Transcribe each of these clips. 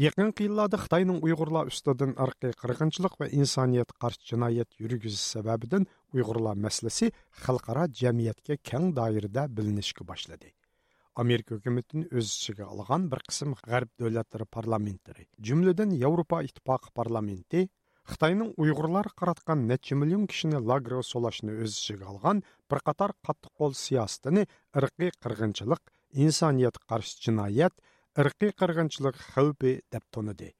Yaqinqi yillarda Xitoyning Uyg'urlar ustidan irqiy qirg'inchilik va insoniyat qarshi jinoyat yurgizishi sababidan Uyg'urlar masalasi xalqaro jamiyatga keng doirada bilinishga boshladi. Amerika hukumatini o'z ichiga olgan bir qism g'arb davlatlari parlamentlari, jumladan Yevropa ittifoqi parlamenti Xitoyning Uyg'urlar qaratgan necha million kishini lagerga solashni o'z ichiga olgan bir qator qattiq qo'l siyosatini irqiy qirg'inchilik, insoniyat qarshi jinoyat irqiy qirg'inchilik xavfi deb tonidi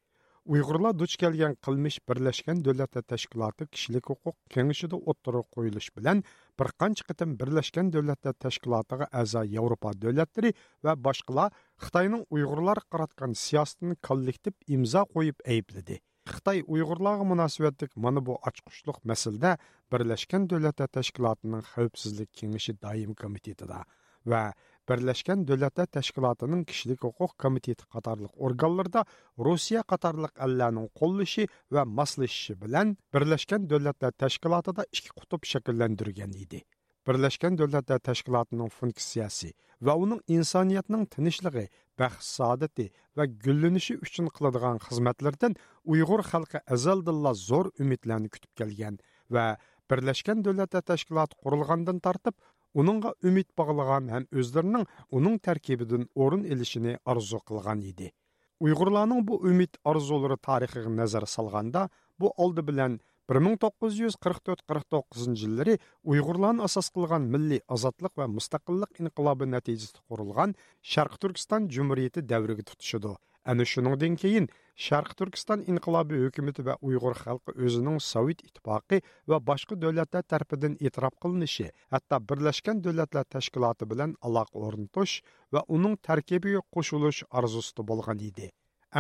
uyg'urlar duch kelgan qilmish birlashgan davlatlar tashkiloti kishilik huquq kengashida o'ttirib qo'yilish bilan bir qancha qitim birlashgan davlatlar tashkilotiga a'zo yevropa davlatlari va boshqalar xitoyning uyg'urlar qaratgan siyosatini kollektiv imzo qo'yib aybladi. Xitoy uyg'urlarga munosabatlik mana bu ochqushliq masalada birlashgan davlatlar tashkilotining xavfsizlik kengashi doim komitetida va Birleşken Devletler Teşkilatı'nın Kişilik Hukuk Komiteti Katarlık organlarda Rusya Katarlık ellerinin qollışı ve maslaşışı bilen Birleşken Devletler Teşkilatı'da iki kutup şekillendirgen idi. Birleşken Devletler Teşkilatı'nın funksiyası ve onun insaniyetinin tinişliği, bəxt saadeti ve güllünüşü üçün qıladığan xizmətlərdən Uyğur xalqı əzəldilla zor ümitlərini kütüb gəlgən və Birleşken Devletler Teşkilatı qurulğandan tartıb uningga umid bog'lagan ham o'zlarining uning tarkibidan o'rin ilishini orzu qilgan edi uyg'urlarning bu umid orzulari tarixiga nazar solganda bu oldi bilan 1944-49 yillari uyg'urlarni asos qilgan milliy ozodlik va mustaqillik inqilobi natijasida qurilgan sharq turkiston jumuriyati davriga tutishidir ana shuningdan keyin sharq turkiston inqilobiy hukumatı va uyg'ur xalqi o'zining sovet ittifoqi va boshqa davlatlar tarafidan e'tirof qilinishi hatto birlashgan davlatlar tashkiloti bilan aloqa o'rnatish va uning tarkibiga qo'shilish orzusida bo'lgan edi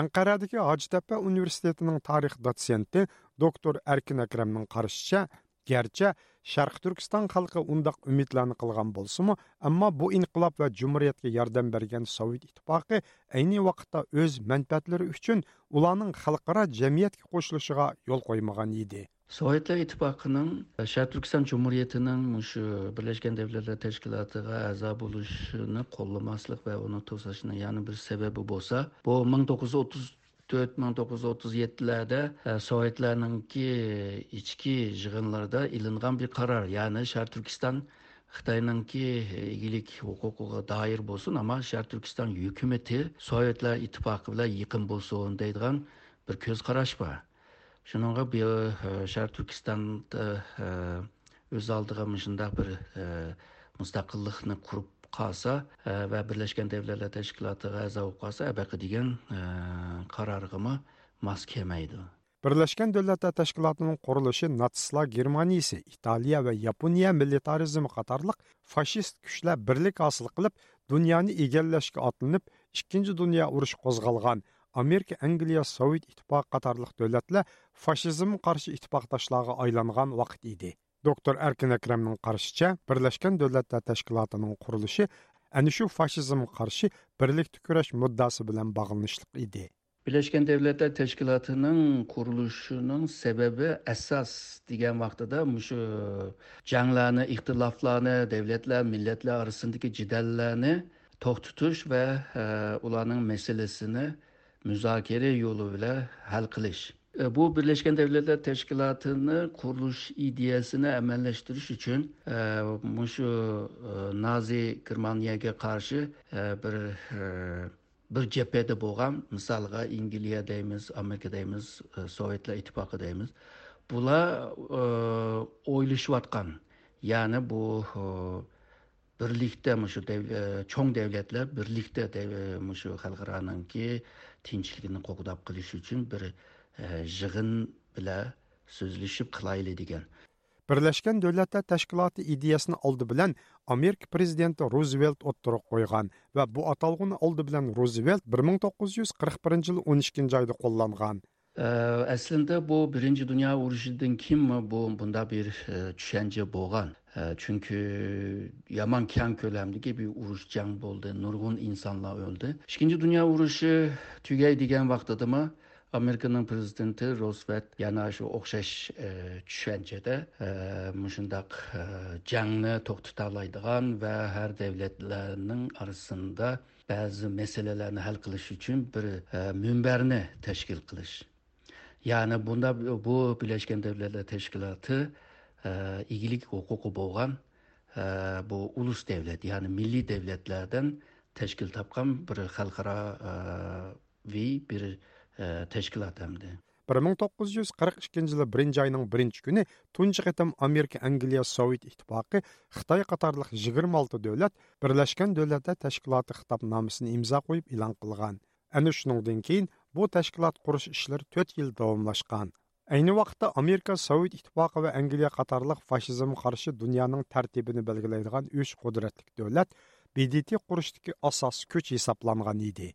anqaradagi hojitapa universitetining tarix dotsenti doktor Erkin akramning qarashicha garchi Шарқ Түркістан халқы ундак қылған болсы мұ, әмма бұ инқилаб ва җумһуриятка ярдан берген Совет иттифакы әйне вақытта өз мәнфәәтләре өчен ұланың халыкара җәмгыятькә қошылышыға ел қоймаған еді. Sovetlar İttifaqının Şərq Türkistan Cumhuriyyətinin şu Birləşmiş Dövlətlər Təşkilatına əza болушыны qollamasılıq yana bir sababi bo'lsa bu 1930 to'rt ming to'qqiz yuz o'ttiz yettilarda e, sovetlarninki e, ichki yig'inlarda ilingan bir qaror ya'ni shar turkiston xitoyninki egilik huquqiga doir bo'lsin ammo shar turkiston hukumati sovetlar ittifoqi bilan yaqin bo'lsin deydigan bir ko'z qarash bor. Shuninga bu e, shar turkistonda o'z oldiga shundoq bir mustaqillikni qurib qolsa e, va birlashgan davlatlar tashkilotiga a'zo bo'lib qolsa abaqa degan e, qarorg'imi mos kelmaydi. Birlashgan davlatlar tashkilotining qurilishi natsistlar germaniyasi italiya va yaponiya militarizmi qatorliq fashist kuchlar birlik hosil qilib dunyoni egallashga otlanib ikkinchi dunyo urushi qo'zg'algan amerika angliya sovet ittifoqi qatorliq davlatlar fashizmga qarshi ittifoqdoshlarga aylangan vaqt edi. Doktor Erkin Akramning qarashicha, Birlashgan Davlatlar Tashkilotining qurilishi ana shu fashizmga qarshi birlikda kurash muddasi bilan bog'lanishliq edi. birlashgan davlatlar tashkilotining qurilishining sababi asos degan vaqtida shu janglarni, ixtiloflarni, davlatlar millatlar orasidagi jidallarni to'xtatish va e, ularning masalasini muzokara yo'li bilan hal qilish. E, bu Birleşken Devletler Teşkilatı'nı kuruluş ideyasini emelleştiriş için e, şu e, Nazi Germaniyaga karşı e, bir e, bir cephede bo'lgan misolga ingliya deymiz, Amerika deymiz, e, Sovetlar ittifoqi deymiz. Bular e, o'ylashayotgan, ya'ni bu e, birlikda shu e, cho'ng davlatlar birlikda shu e, xalqaroniki tinchligini qo'g'dab qilish uchun bir yig'in bilan so'zlashib qilayli degan birlashgan davlatlar tashkiloti ideyasini oldi bilan amerika prezidenti ruzvelt o'ttirib qo'ygan va bu atalg'uni oldi bilan ruzvelt bir ming to'qqiz yuz qirq birinchi yil o'n ikkinchi oyda qo'llangan aslida bu birinchi dunyo urushidan keyin bu bunda bir tushuncha bo'lgan chunki yomon kang ko'lamdagi bir urush jang bo'ldi nurg'un insonlar o'ldi ikkinchi dunyo urushi tugay degan vaqtidami amerikaning prezidenti rozvelt yana shu o'xshash e, tushunchada e, shundoq e, jangni to'xtata oladigan va har davlatlarning orasida ba'zi masalalarni hal qilish uchun bir minbarni tashkil qilish. Ya'ni bunda bu birlashgan davlatlar tashkiloti igilik huquqi bo'lgan bu ulus davlat ya'ni milliy davlatlardan tashkil topgan bir xalqaroviy bir tashkilot hamdi bir ming to'qqiz yuz qirq ikkinchi yili birinchi oyning birinchi kuni tunji qatam amerika angliya sovet ittifoqi xitoy qatorliq yigirma olti davlat birlashgan davlatlar tashkiloti xitobnomasini imzo qo'yib e'lon qilgan ana shuningdan keyin bu tashkilot qurish ishlari to'rt yil davomlashgan Әйні вақытта Америка Совет Итпақы вә Англия қатарлық фашизм қаршы дүнияның тәртібіні белгілейдіған үш құдіретлік дөлет, BDT құрыштығы асас күч есапланған еді.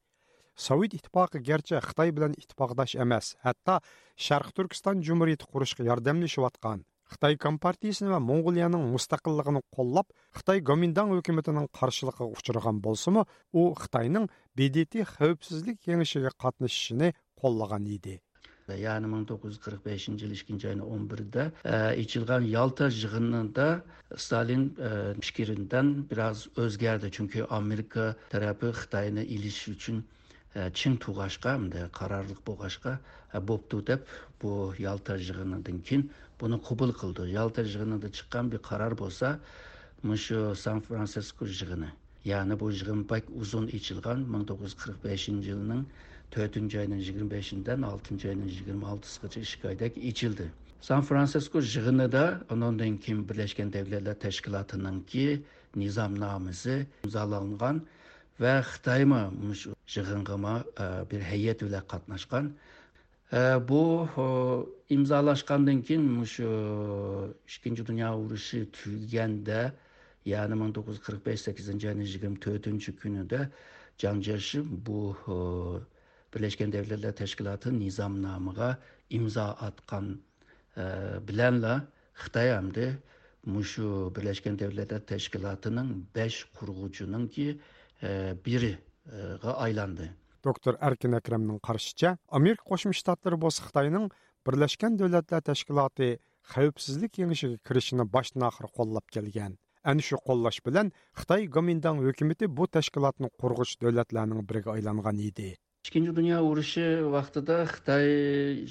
Совет иттифағы герче Қытай білін иттифағдаш эмас әтта Шарқ Түркістан жүміреті құрышқы ярдәмлі шуатқан. Қытай Компартиясының ва Монғолияның мұстақылығыны қоллап, Қытай Гоминдан өкеметінің қаршылықы ұшырған болсымы, о Қытайның бедеті қауіпсізлік еңішіге қатнышшыны қоллаған эди Яғни 1945 жылы ішкінші айны 11-де, ішілген Ялта жығынында Сталин э, пікірінден біраз өзгерді, чунки Америка тарапы илиш үшін чың тугашка мындай карарлык болгашка бопту деп бу ялта жыгынынан кийин буну кубул кылды ялта жыгынында чыккан бир карар болсо мышу сан франциско жыгыны яны бул жыгын бак узун ичилган миң тогуз жүз кырк бешинчи жылдын төртүнчү айынын жыйырма бешинен алтынчы айынын жыйырма алтысынча эки айдак ичилди сан франциско жыгыныда андан кийин бирлешкен давлатлар ташкилатыныңки низамнамасы имзаланган ve Xitayma жыгынгыма бир хейет эле катнашкан бу имзалашкандан кийин ушу экинчи дүйнө урушу түгүгөндө яны миң тогуз жүз кырк беш сегизинчи айдын жыйырма төртүнчү күнүдө жанжашып бул birleşken Devletler Teşkilatı nizamnamıga imza atkan e, bilenle Xitay hamdi muşu Birleşken Devletler Teşkilatı'nın 5 kurgucunun ki e, biri aylandi doktor arkin akramning qarashicha amerika qo'shma shtatlari bo'lsa xitoyning birlashgan davlatlar tashkiloti xavfsizlik kengashiga kirishini boshdan oxir qo'llab kelgan ana shu qo'llash bilan xitoy gomindang hukumati bu tashkilotni qurg'uch davlatlarning biriga aylangan edi ikkinchi dunyo urushi vaqtida xitoy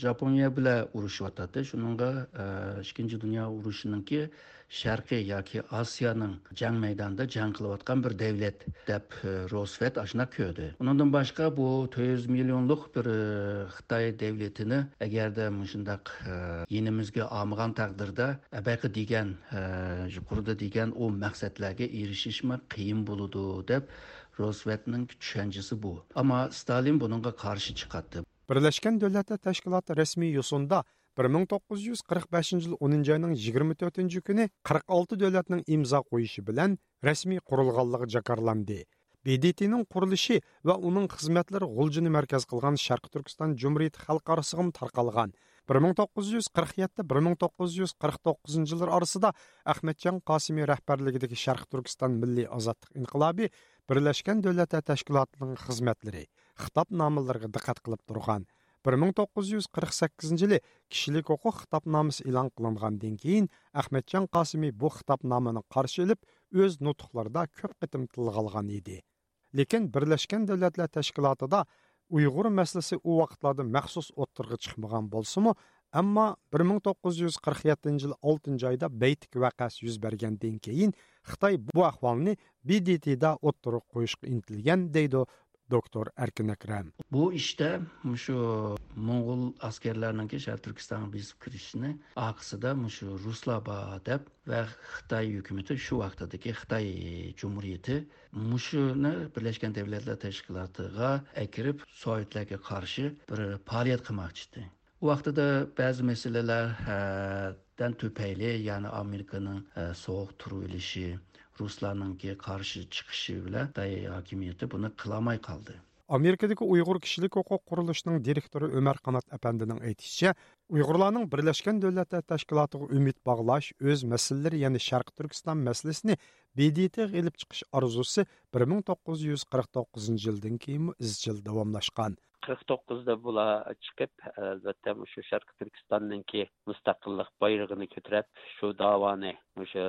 yaponiya bilan urushyotadi shunga e, ikkinchi dunyo urushiniki sharqiy yoki osiyoning jang maydonida jang qilayotgan bir davlat deb e, rosvet ashuna ko'rdi. Undan boshqa bu to'rt yuz millionlik bir e, xitoy davlatini agarda shundaq yenimizga olmagan taqdirda abaqa degan qurdi degan u maqsadlarga erishishmi qiyin bo'ludi deb Rooseveltning tushunchasi bu. Ammo Stalin buningga qarshi chiqadi. Birlashgan Davlatlar Tashkiloti rasmiy yo'sinda 1945 yil 10 айның 24 kuni 46 davlatning imzo qo'yishi bilan rasmiy qurilganligi jakarlandi. BDTning qurilishi va uning xizmatlari G'uljini markaz qilgan Sharq Turkiston Jumhuriyati xalqarasiga tarqalgan. 1947-1949 yillar orasida Ahmadjon Qosimiy rahbarligidagi Sharq Turkiston Milliy ozodlik Бірләшкен дөләті тәшкілатының қызметлері қытап намыларға дықат қылып тұрған 1948-лі кішілік оқу қытап намыс илан қылымған денгейін Ахметчан Қасыми бұл қытап намыны қаршы еліп, өз нұтықларда көп қытым тұлғалған еді. Лекен Бірләшкен дөләтілі тәшкілаты да ұйғыр мәсілісі уақытлады мәқсус отырғы чықмыған болсы мұ, әмі 1947-лі 6-й айда бейтік вәқәс 100 бәрген денгейін Xitay bu ahvalını BDT'da oturuq qoyuşqa intilgan deydi doktor Erkin Akram. Bu işte şu Moğol askerlerinin ki Şer Türkistan'a biz kirişini akısıda şu Ruslaba dep ve Xitay hükümeti şu vaxtadaki Xitay Cumhuriyeti muşunu Birleşken Devletler Teşkilatı'na ekirip Sovyetler'e karşı bir faaliyet kılmak çıktı. O vaxtda da bəzi məsələlər дән төпәйле, яны Американың соғық тұру үліші, русланың ке қаршы чықшы үлі дайы акимиеті бұны қыламай қалды. Америкадагы уйгур кишилик укук курулушунун директору Өмөр Қанат апандынын айтышча, уйгурлардын Бирлешкен Дөөлөттөр Ташкилатына үмүт баглаш өз маселелери, яны Шарк Түркстан маселесин бедити келип чыгыш арзусы 1949-жылдан кийин изчил давамлашкан. Qirq to'qqizda bular chiqib albatta shu sharqi turkistonniki mustaqillik bayrog'ini ko'tarib shu davoni o'sha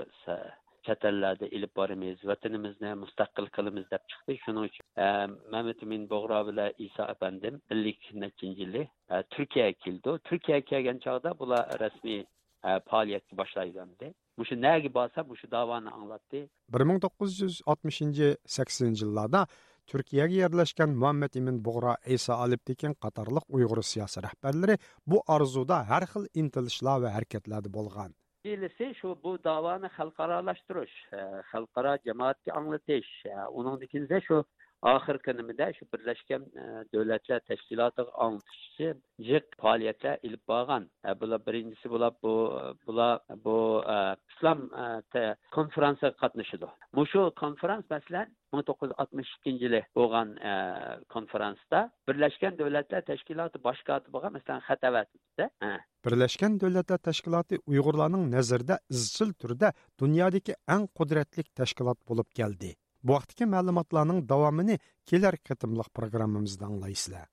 chet ellarda ilib boramiz vatanimizni mustaqil qilamiz deb chiqdi. Shuning uchun e, mamad amin bug'ro bilan iso apandim ellik nechinchi yili e, turkiyaga keldi. Turkiyaga kelgan chog'da bular rasmiy e, faoliyatga boshlaydi. Mushu naga borsa mushu davoni anglatdi. Bir ming to'qqiz yuz oltmishinchi saksoninchi yillarda turkiyaga yerlashgan muhammad imin bug'ro isa alibtekin qatorliq uyg'ur siyosiy rahbarlari bu orzuda har xil intilishlar va harakatlarda bo'lgan Birisi şu bu davanı xalqaralaştırış, e, xalqaro cemaatki anlatış. E, onun şu oxirgi nimada shu birlashgan e, davlatlar tashkilotiga anglitishchi jiq faoliyatlar ilib borgan. E, bular birinchisi bular bu bular bu e, islom konferensiyaga qatnashidi shu konferens masalan ming to'qqiz yuz oltmish ikkinchi yili bo'lgan konferensda birlashgan davlatlar tashkiloti bosh kotibiga masalan xat birlashgan davlatlar tashkiloti uyg'urlarning nazarida izchil turda dunyodagi eng qudratli tashkilot bo'lib keldi. Bu vaqtdagi ma'lumotlarning davomini kelar qatimliq programmamizda anglaysizlar.